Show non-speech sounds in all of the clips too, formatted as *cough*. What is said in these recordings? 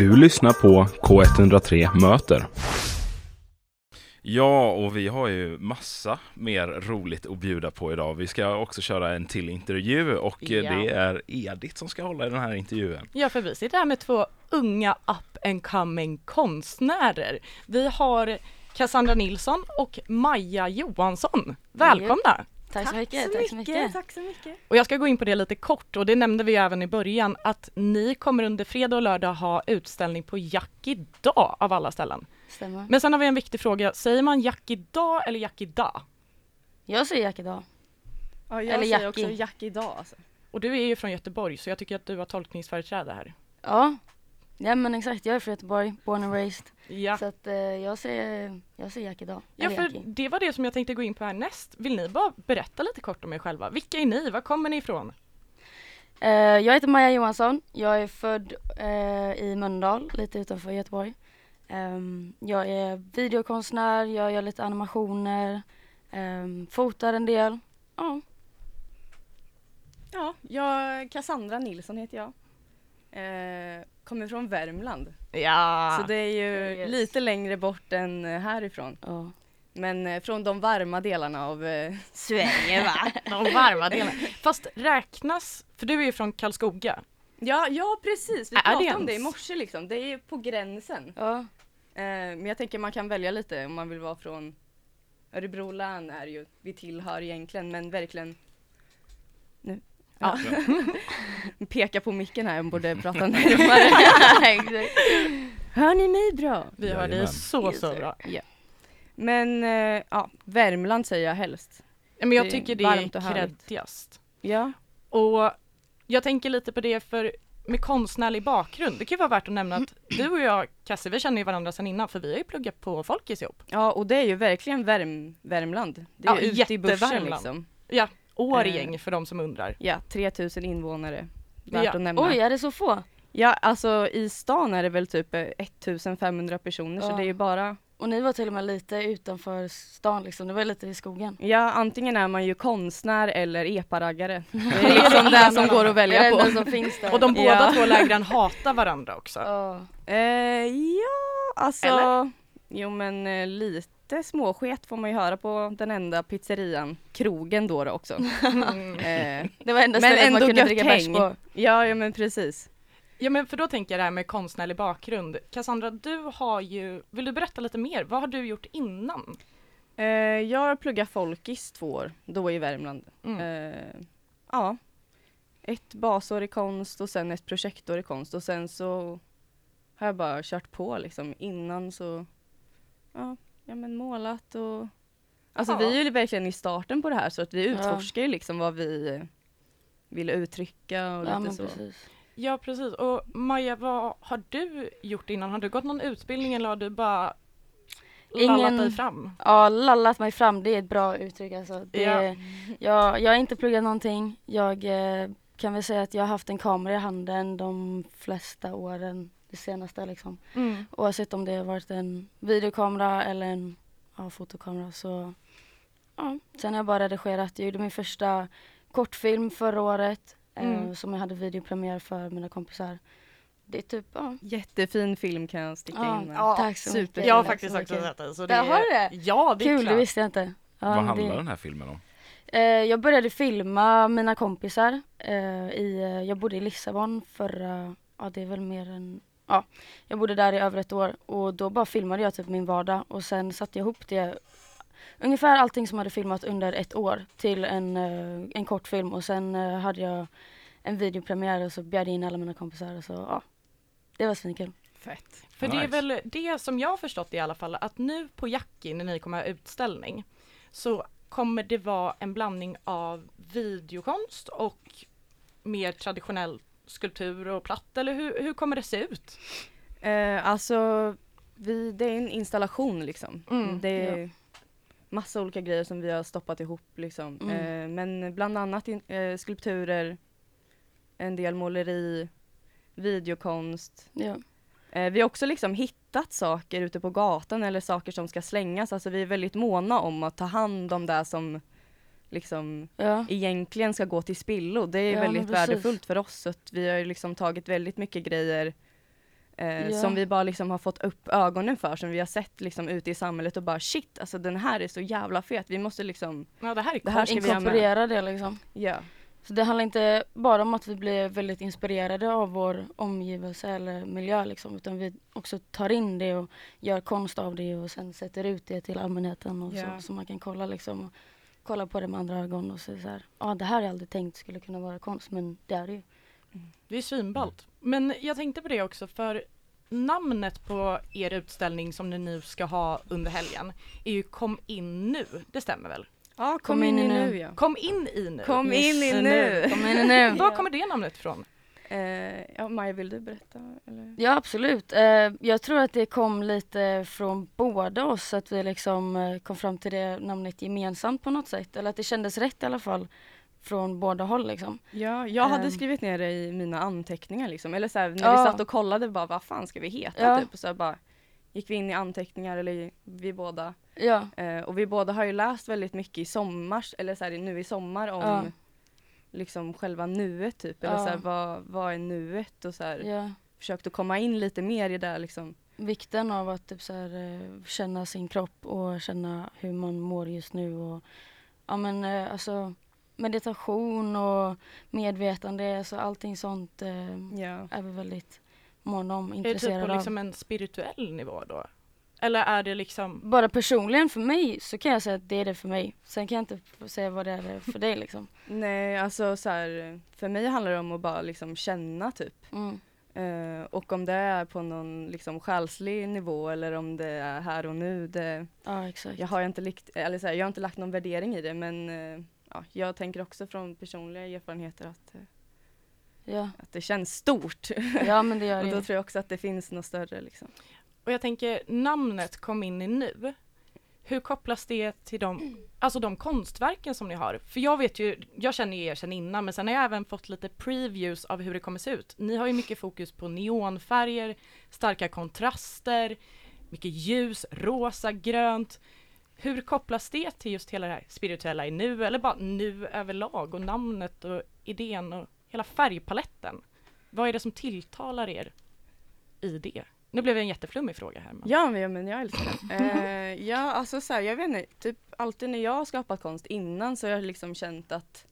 Du lyssnar på K103 Möter. Ja, och vi har ju massa mer roligt att bjuda på idag. Vi ska också köra en till intervju och Ja. det är Edith som ska hålla i den här intervjun. Ja, för vi sitter här med två unga up and coming konstnärer. Vi har Cassandra Nilsson och Maja Johansson. Välkomna! Tack så mycket. Tack så mycket. Tack så mycket. Och jag ska gå in på det lite kort och det nämnde vi även i början att ni kommer under fredag och lördag ha utställning på Jack idag av alla ställen. Stämmer. Men sen har vi en viktig fråga, säger man Jack idag eller Jack idag? Jag säger Jack idag. Ja, jag Eller säger Jackie. också Jack idag alltså. Och du är ju från Göteborg så jag tycker att du har tolkningsföreträde här. Ja. Ja men exakt, jag är från Göteborg, born and raised. Ja. Så att eh, jag säger, jag säger Jack idag. Ja, Eller för Jackie. det var det som jag tänkte gå in på härnäst. Vill ni bara berätta lite kort om er själva? Vilka är ni? Var kommer ni ifrån? Eh, jag heter Maja Johansson. Jag är född eh, i Mölndal, lite utanför Göteborg. Ehm, jag är videokonstnär, jag gör lite animationer, um, fotar en del. Ja, Ja, jag, Cassandra Nilsson heter jag. Eh, kommer från Värmland. Ja, Så det är ju Yes. lite längre bort än eh, härifrån. ja. Men eh, från de varma delarna av eh, *laughs* Sverige va? *laughs* de varma delarna. Fast räknas, för du är ju från Karlskoga. ja, ja precis. Vi Är det pratade om det i morse liksom. Det är ju på gränsen. ja. Eh, men jag tänker man kan välja lite om man vill vara från Örebro län är ju vi tillhör egentligen men verkligen nu. Ja. *laughs* Peka på micken här, jag borde *laughs* prata närmare. *laughs* Hör ni mig bra? Vi hör dig så, så bra. Men eh, ja, Värmland säger jag helst. Men jag Det tycker det är kreddigast. Ja. Och jag tänker lite på det för med konstnärlig bakgrund. Det kan ju vara värt att nämna att du och jag, Cassie, vi känner ju varandra sedan innan för vi har ju pluggat på Folkis ihop. ja, och det är ju verkligen Värm Värmland. Det är Ja, ute i bushen liksom. Ja, Årgäng för de som undrar. Ja, 3000 invånare. Värt Ja. att nämna. Oj, är det så få? Ja, alltså i stan är det väl typ eh, 1500 personer så Ja. det är ju bara Och ni var till och med lite utanför stan liksom, det var lite i skogen. Ja, antingen är man ju konstnär eller epa-raggare. *laughs* Det är liksom det som går att välja det på. som finns där. Och de båda Ja. två lägren hatar varandra också. Ja. Eh, ja, alltså. Eller? Jo men eh, lite småsket får man ju höra på den enda pizzerian. Krogen då, då också. Mm. *laughs* Eh, Det var enda stället man kunde dricka bärs på. ja, ja men precis. Ja men för då tänker jag det här med konstnärlig bakgrund. Cassandra, du har ju, vill du berätta lite mer? Vad har du gjort innan? Eh, jag har pluggat folkis två år, då i Värmland. Mm. Eh, ja. Ett basår i konst och sen ett projektår i konst och sen så har jag bara kört på liksom. Innan så, ja, ja men målat och Alltså Ja. vi är ju verkligen i starten på det här så att vi utforskar ju liksom vad vi eh, ville uttrycka och Ja, lite så. precis. Ja precis. Och Maja, vad har du gjort innan? Har du gått någon utbildning eller har du bara lallat Ingen- dig fram? Ja, lallat mig fram, det är ett bra uttryck alltså. Det, Ja. jag, jag har inte pluggat någonting. Jag eh, kan väl säga att jag har haft en kamera i handen de flesta åren, det senaste liksom. Mm. Oavsett om det har varit en videokamera eller en ja, fotokamera så ja. Sen har jag bara redigerat. Jag gjorde min första kortfilm förra året eh, Mm. som jag hade videopremiär för mina kompisar. Det är typ, ja. Jättefin film kan jag sticka Ja, in med. ja, tack så super. mycket. Jag har faktiskt så också sett det. Så Där har du det? Ja, det är Kul, det visste jag inte. Ja, Vad det- handlar den här filmen om? Eh, jag började filma mina kompisar. Eh, i, eh, jag bodde i Lissabon förra, ja det är väl mer än, ja jag bodde där i över ett år och då bara filmade jag typ min vardag och sen satte jag ihop det ungefär allting som jag hade filmat under ett år till en, eh, en kortfilm och sen eh, hade jag en videopremiär och så bjöd jag in alla mina kompisar och så ja det var svinkul. Fett. För det är Nice. väl det som jag har förstått i alla fall, att nu på Jackie, när ni kommer ha utställning, så kommer det vara en blandning av videokonst och mer traditionell skulptur och platt, eller hur, hur kommer det se ut? Eh, alltså, vi, det är en installation liksom. Mm, det är massa olika grejer som vi har stoppat ihop liksom. Mm. Eh, men bland annat in, eh, skulpturer, en del måleri, videokonst. Ja. Eh, vi har också liksom hittat saker ute på gatan eller saker som ska slängas. Alltså vi är väldigt måna om att ta hand om det som liksom Ja. egentligen ska gå till spillo. Det är Ja, väldigt värdefullt för oss. Så vi har liksom tagit väldigt mycket grejer Eh, Ja. Som vi bara liksom har fått upp ögonen för, som vi har sett liksom ute i samhället och bara shit, alltså den här är så jävla fet. Vi måste liksom, Ja, det här är Det här ska. Inkorporera det liksom. ja. Så det handlar inte bara om att vi blir väldigt inspirerade av vår omgivelse eller miljö liksom, utan vi också tar in det och gör konst av det och sen sätter ut det till allmänheten och Ja. så, så man kan kolla liksom och kolla på det med andra ögon och säga så här, ja det här har jag aldrig tänkt skulle kunna vara konst men det är det ju. Det är svinballt. Men jag tänkte på det också för namnet på er utställning som ni nu ska ha under helgen är ju Kom in nu, det stämmer väl? Ja, kom, in, i nu ja. Kom in i nu. Kom in i nu! Kom in i nu! Var *laughs* kommer det namnet ifrån? Eh, ja, Maja, vill du berätta? Eller? Ja absolut. Eh, jag tror att det kom lite från båda oss att vi liksom eh, kom fram till det namnet gemensamt på något sätt. Eller att det kändes rätt i alla fall från båda håll liksom. Ja, jag hade Ehm. skrivit ner det i mina anteckningar liksom. Eller så här, när Ja. vi satt och kollade bara vad fan ska vi heta Ja. typ. Och så bara gick vi in i anteckningar eller vi båda. Ja, Eh, och vi båda har ju läst väldigt mycket i sommar, eller så här, nu i sommar om Ja. Liksom själva nuet typ. Eller Ja. så här, vad, vad är nuet och så här, ja. försökt att komma in lite mer i det liksom. Vikten av att typ så här, eh, känna sin kropp och känna hur man mår just nu och ja men eh, alltså meditation och medvetande, alltså allting sånt eh, Ja. är vi väldigt måna om, Är det typ intresserade på av. liksom en spirituell nivå då? Eller är det liksom Bara personligen för mig så kan jag säga att det är det för mig. Sen kan jag inte säga vad det är för dig liksom. Nej, alltså så här, för mig handlar det om att bara liksom känna typ. Mm. Eh, och om det är på någon liksom själslig nivå eller om det är här och nu, det, Ja exakt. jag, har inte likt, eller så här, jag har inte lagt någon värdering i det men eh, ja, jag tänker också från personliga erfarenheter att, eh, Ja. att det känns stort. ja men det gör *laughs* och då det. tror jag också att det finns något större liksom. Och jag tänker namnet Kom in i nu. Hur kopplas det till de, alltså de konstverken som ni har? För jag vet ju, jag känner ju er sedan innan men sen har jag även fått lite previews av hur det kommer se ut. Ni har ju mycket fokus på neonfärger, starka kontraster, mycket ljus, rosa, grönt. Hur kopplas det till just hela det här spirituella i nu eller bara nu överlag och namnet och idén och hela färgpaletten? Vad är det som tilltalar er i det? Nu blev det en jätteflummig fråga här. Men... Ja men, ja, men jag älskar den. *laughs* Eh, ja alltså så här, jag vet inte, typ alltid när jag har skapat konst innan så har jag liksom känt att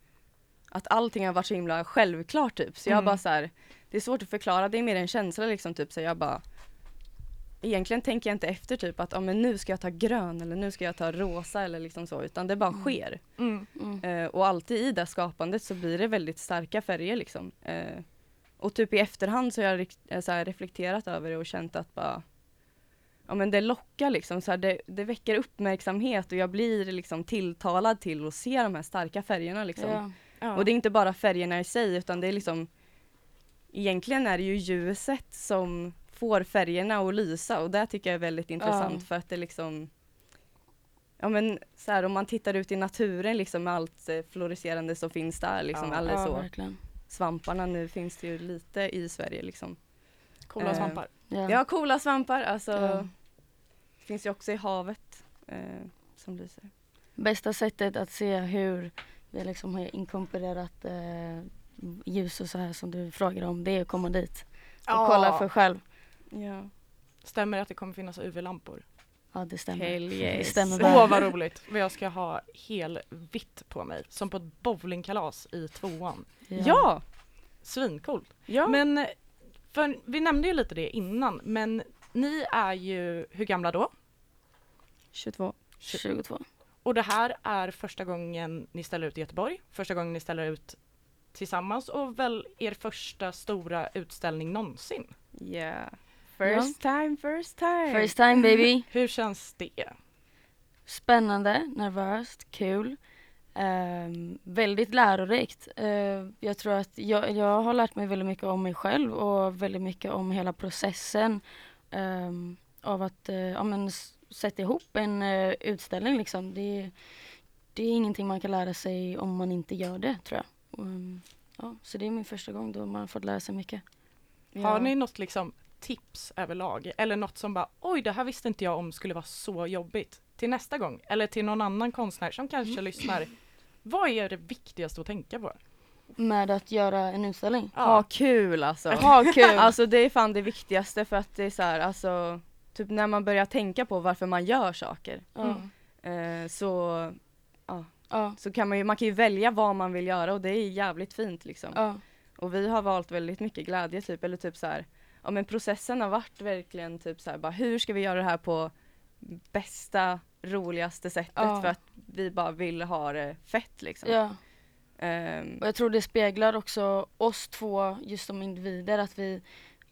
att allting har varit så himla självklart typ. Så jag Mm. bara så här, det är svårt att förklara, det är mer en känsla liksom typ så jag bara Egentligen tänker jag inte efter typ att, ja men nu ska jag ta grön eller nu ska jag ta rosa eller liksom så utan det bara Mm. sker. Mm. Mm. Eh, och alltid i det skapandet så blir det väldigt starka färger liksom. Eh, och typ i efterhand så har jag eh, så här reflekterat över det och känt att bara Ja men det lockar liksom, så här, det, det väcker uppmärksamhet och jag blir liksom tilltalad till att se de här starka färgerna liksom. Ja. Ja. Och det är inte bara färgerna i sig utan det är liksom Egentligen är det ju ljuset som får färgerna att lysa och det tycker jag är väldigt intressant Ja. för att det liksom Ja men så här om man tittar ut i naturen liksom med allt eh, fluorescerande som finns där liksom, ja så verkligen. Svamparna nu finns det ju lite i Sverige liksom. Coola eh, svampar. Ja. Ja coola svampar alltså Ja. Finns ju också i havet eh, som lyser. Bästa sättet att se hur vi liksom har inkorporerat eh, ljus och så här som du frågar om det är att komma dit och kolla för själv. Ja. Stämmer det att det kommer finnas UV-lampor? Ja det stämmer. Hell Det yes. stämmer Åh vad roligt! Vad jag ska ha helvitt på mig, som på ett bowlingkalas i tvåan. Ja! Svincoolt! Ja! Men, för vi nämnde ju lite det innan, men ni är ju, hur gamla då? 22. 22. Och det här är första gången ni ställer ut i Göteborg, första gången ni ställer ut tillsammans och väl er första stora utställning någonsin. Yeah. First time, first time. First time baby. *laughs* Hur känns det? Spännande, nervöst, kul. Ehm, väldigt lärorikt. Ehm, jag tror att jag, jag har lärt mig väldigt mycket om mig själv och väldigt mycket om hela processen ehm, av att uh, ja, men, sätta ihop en eh, utställning. Liksom. Det, det är ingenting man kan lära sig om man inte gör det, tror jag. Ehm, ja, så det är min första gång då man har fått lära sig mycket. Har ni något liksom tips överlag? Eller något som bara oj det här visste inte jag om skulle vara så jobbigt till nästa gång? Eller till någon annan konstnär som kanske lyssnar. Vad är det viktigaste att tänka på? med att göra en utställning. Ja. Ha kul alltså. Ha kul! *laughs* Alltså det är fan det viktigaste för att det är så här, alltså typ när man börjar tänka på varför man gör saker ja, Mm. eh, så, ja, så kan man ju, man kan ju välja vad man vill göra och det är jävligt fint liksom. ja, Och vi har valt väldigt mycket glädje typ, eller typ så här, ja men processen har varit verkligen typ så här, bara hur ska vi göra det här på bästa, roligaste sättet Ja. för att vi bara vill ha det fett liksom. ja. Ehm, Och jag tror det speglar också oss två just som individer att vi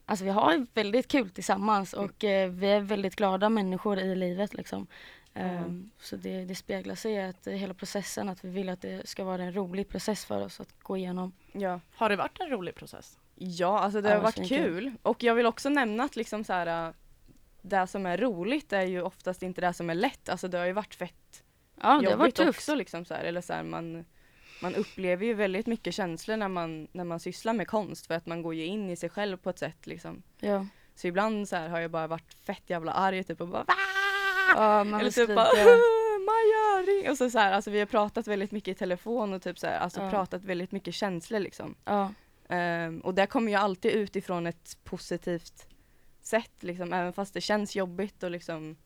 Alltså vi har väldigt kul tillsammans och eh, vi är väldigt glada människor i livet liksom. Ehm, Så det, det speglar sig i att hela processen, att vi vill att det ska vara en rolig process för oss att gå igenom. ja. Har det varit en rolig process? Ja, alltså det Ja, har varit kul. Och jag vill också nämna att liksom så här, äh, det som är roligt är ju oftast inte det som är lätt. Alltså det har ju varit fett Ja, det har varit jobbigt tufft. också liksom så här, eller så här, man, man upplever ju väldigt mycket känslor när man, när man sysslar med konst för att man går ju in i sig själv på ett sätt liksom. Ja, Så ibland så här har jag bara varit fett jävla arg typ och bara ja man Eller typ bara. Maja ring! Och så, så här, alltså vi har pratat väldigt mycket i telefon och typ så här, alltså Ja. pratat väldigt mycket känslor liksom. Ja, Ehm, och det kommer ju alltid utifrån ett positivt sätt liksom, även fast det känns jobbigt och liksom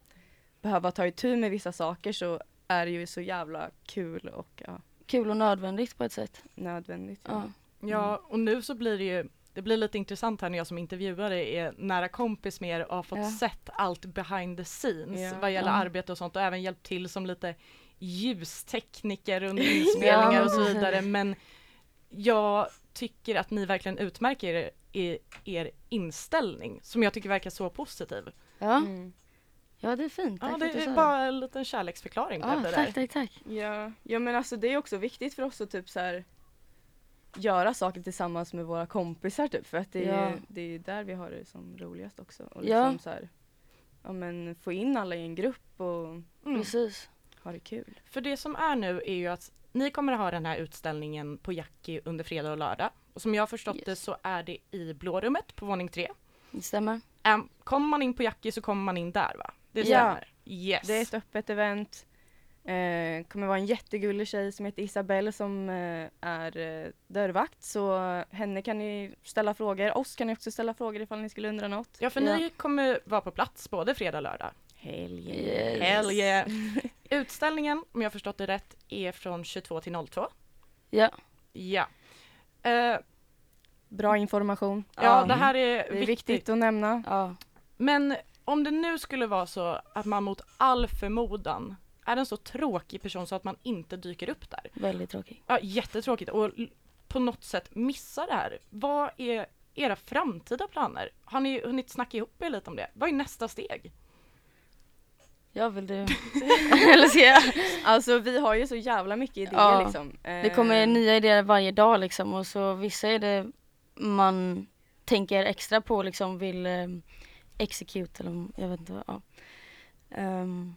behöva ta itu med vissa saker så är det ju så jävla kul och ja, kul och nödvändigt på ett sätt. nödvändigt. Ja, Ja, och nu så blir det ju det blir lite intressant här när jag som intervjuare är nära kompis med er och har fått Ja. sett allt behind the scenes Ja. vad gäller Ja. arbete och sånt och även hjälpt till som lite ljustekniker under *laughs* inspelningar Ja, och så vidare. Men jag tycker att ni verkligen utmärker er, er, er inställning som jag tycker verkar så positiv. ja. Mm. ja det är fint. Tack Ja, det är bara en liten kärleksförklaring Ja, det tack, där. tack, tack. Ja, ja men alltså det är också viktigt för oss att typ så här göra saker tillsammans med våra kompisar typ för att det är, Ja. det är där vi har det som roligast också. Och Ja. liksom så här, ja men få in alla i en grupp och Mm. Precis. ha det kul. För det som är nu är ju att ni kommer att ha den här utställningen på Jackie under fredag och lördag. Och som jag har förstått Yes. det så är det i blårummet på våning tre. Det stämmer. Um, kommer man in på Jackie så kommer man in där va? Det Ja. stämmer? Yes. Det är ett öppet event. Eh, kommer vara en jättegullig tjej som heter Isabelle som eh, är eh, dörrvakt så henne kan ni ställa frågor. Oss kan ni också ställa frågor ifall ni skulle undra något. Ja för Ja. ni kommer vara på plats både fredag och lördag. Helg. Yes. Hell *laughs* yeah. Utställningen, om jag förstått det rätt, är från 22 till 02. Ja. Ja. Eh, Bra information. ja, det här är, Det är viktigt. att nämna. Ja. Men om det nu skulle vara så att man mot all förmodan är en så tråkig person så att man inte dyker upp där. Väldigt tråkigt. Ja, jättetråkigt och l- på något sätt missar det här. Vad är era framtida planer? Har ni hunnit snacka ihop er lite om det? Vad är nästa steg? Jag vill du. *laughs* Eller ska jag? Alltså vi har ju så jävla mycket idéer Ja. liksom. Det kommer Eh, nya idéer varje dag liksom och så vissa är det man tänker extra på liksom vill um, execute eller jag vet inte. Ja. Ehm,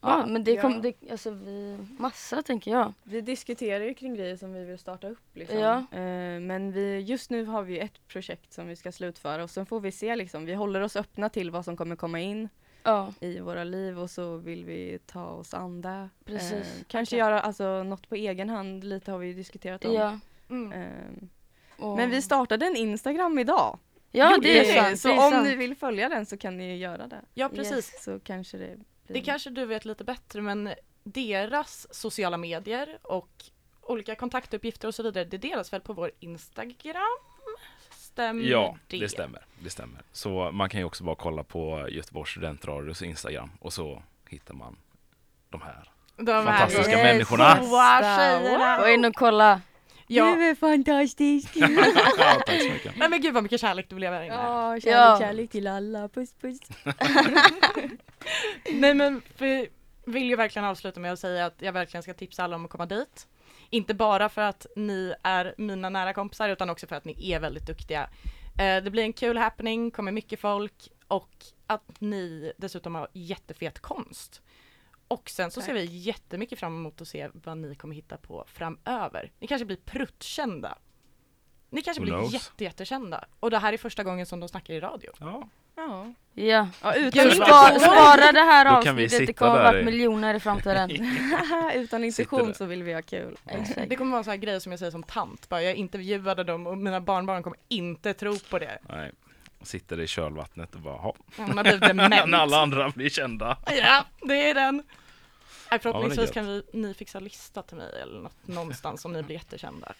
ja Ja, men det ja. kommer, det, alltså vi, massa tänker jag. Vi diskuterar ju kring grejer som vi vill starta upp liksom. Ja. Eh, men vi, just nu har vi ett projekt som vi ska slutföra och sen får vi se liksom. Vi håller oss öppna till vad som kommer komma in Ja, i våra liv och så vill vi ta oss an det. Precis. Eh, kanske göra alltså, något på egen hand, lite har vi ju diskuterat om. ja. Eh, och- men vi startade en Instagram idag. Ja Gjorde det är sant. Så är om sant. ni vill följa den så kan ni ju göra det. Ja, precis. Yes. Så kanske det blir... Det kanske du vet lite bättre, men deras sociala medier och olika kontaktuppgifter och så vidare, det delas väl på vår Instagram? Stämmer Ja, det? det stämmer. Det stämmer. Så man kan ju också bara kolla på Göteborgs studentradios Instagram och så hittar man de här. De Fantastiska här människorna. goa. Gå in och kolla. Ja. är fantastisk! *laughs* ja, tack så mycket. Nej men gud vad mycket kärlek du lever här inne. Ja, kärlek, Ja. kärlek till alla. Puss puss. *laughs* Nej men vi vill ju verkligen avsluta med att säga att jag verkligen ska tipsa alla om att komma dit. Inte bara för att ni är mina nära kompisar utan också för att ni är väldigt duktiga. Eh, det blir en kul happening, kommer mycket folk och att ni dessutom har jättefet konst. Och sen så ser Tack. vi jättemycket fram emot att se vad ni kommer hitta på framöver. Ni kanske blir pruttkända. Ni kanske Who blir knows? jätte, jättekända. Och det här är första gången som de snackar i radio. Ja. Ja. Ja. ja utan, Gud, spa, vad- spara det här Då kan vi avsnittet, det sitta kommer där vara i- miljoner i framtiden. *laughs* *laughs* utan där. intention så vill vi ha kul. Exakt. Det kommer vara så här grejer som jag säger som tant. Bara jag intervjuade dem och mina barnbarn kommer inte tro på det. Nej. Sitter i kölvattnet och bara, "Ha." Hon har blivit dement. När alla andra blir kända. Ja, det är den. Nej, Ja, förhoppningsvis men det är kan vi, ni fixa lista till mig eller något, någonstans om ni blir jättekända.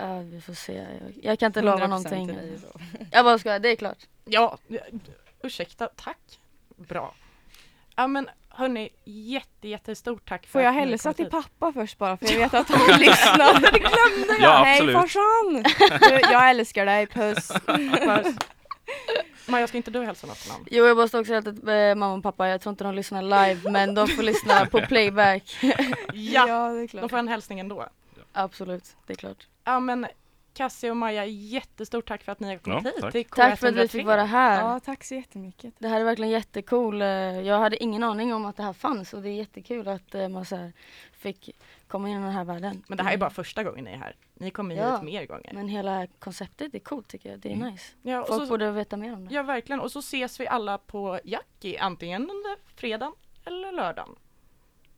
Ja, vi får se. Jag, jag kan inte lova 100% någonting. *laughs* Jag bara skojar, det är klart. Ja, ursäkta, tack. Bra. Ja men hörni, jätte, jättestort tack för Får jag att ni hälsa till hit. pappa först bara för jag vet att han *laughs* lyssnar. Det glömde Ja, Hej absolut. farsan! *laughs* Du, jag älskar dig, puss. Puss. Maja, ska inte du hälsa något till någon? Jo, jag måste också hälsa till eh, mamma och pappa. Jag tror inte de lyssnar live, men de får lyssna på playback. Ja, det är de får en hälsning ändå. Absolut, det är klart. Ja men Cassie och Maja, jättestort tack för att ni har kommit Ja, hit tack. till Tack för att vi K103. fick vara här. Ja, tack så jättemycket. Det här är verkligen jättecool. Eh, Jag hade ingen aning om att det här fanns och det är jättekul att eh, man så här fick komma in i den här världen. Men det här är bara första gången ni är här. Ni kommer Ja. hit mer gånger. Men hela konceptet är coolt tycker jag. Det är Mm. nice. Ja, och Folk så, borde veta mer om det. ja verkligen, och så ses vi alla på Jackie antingen under fredagen eller lördagen.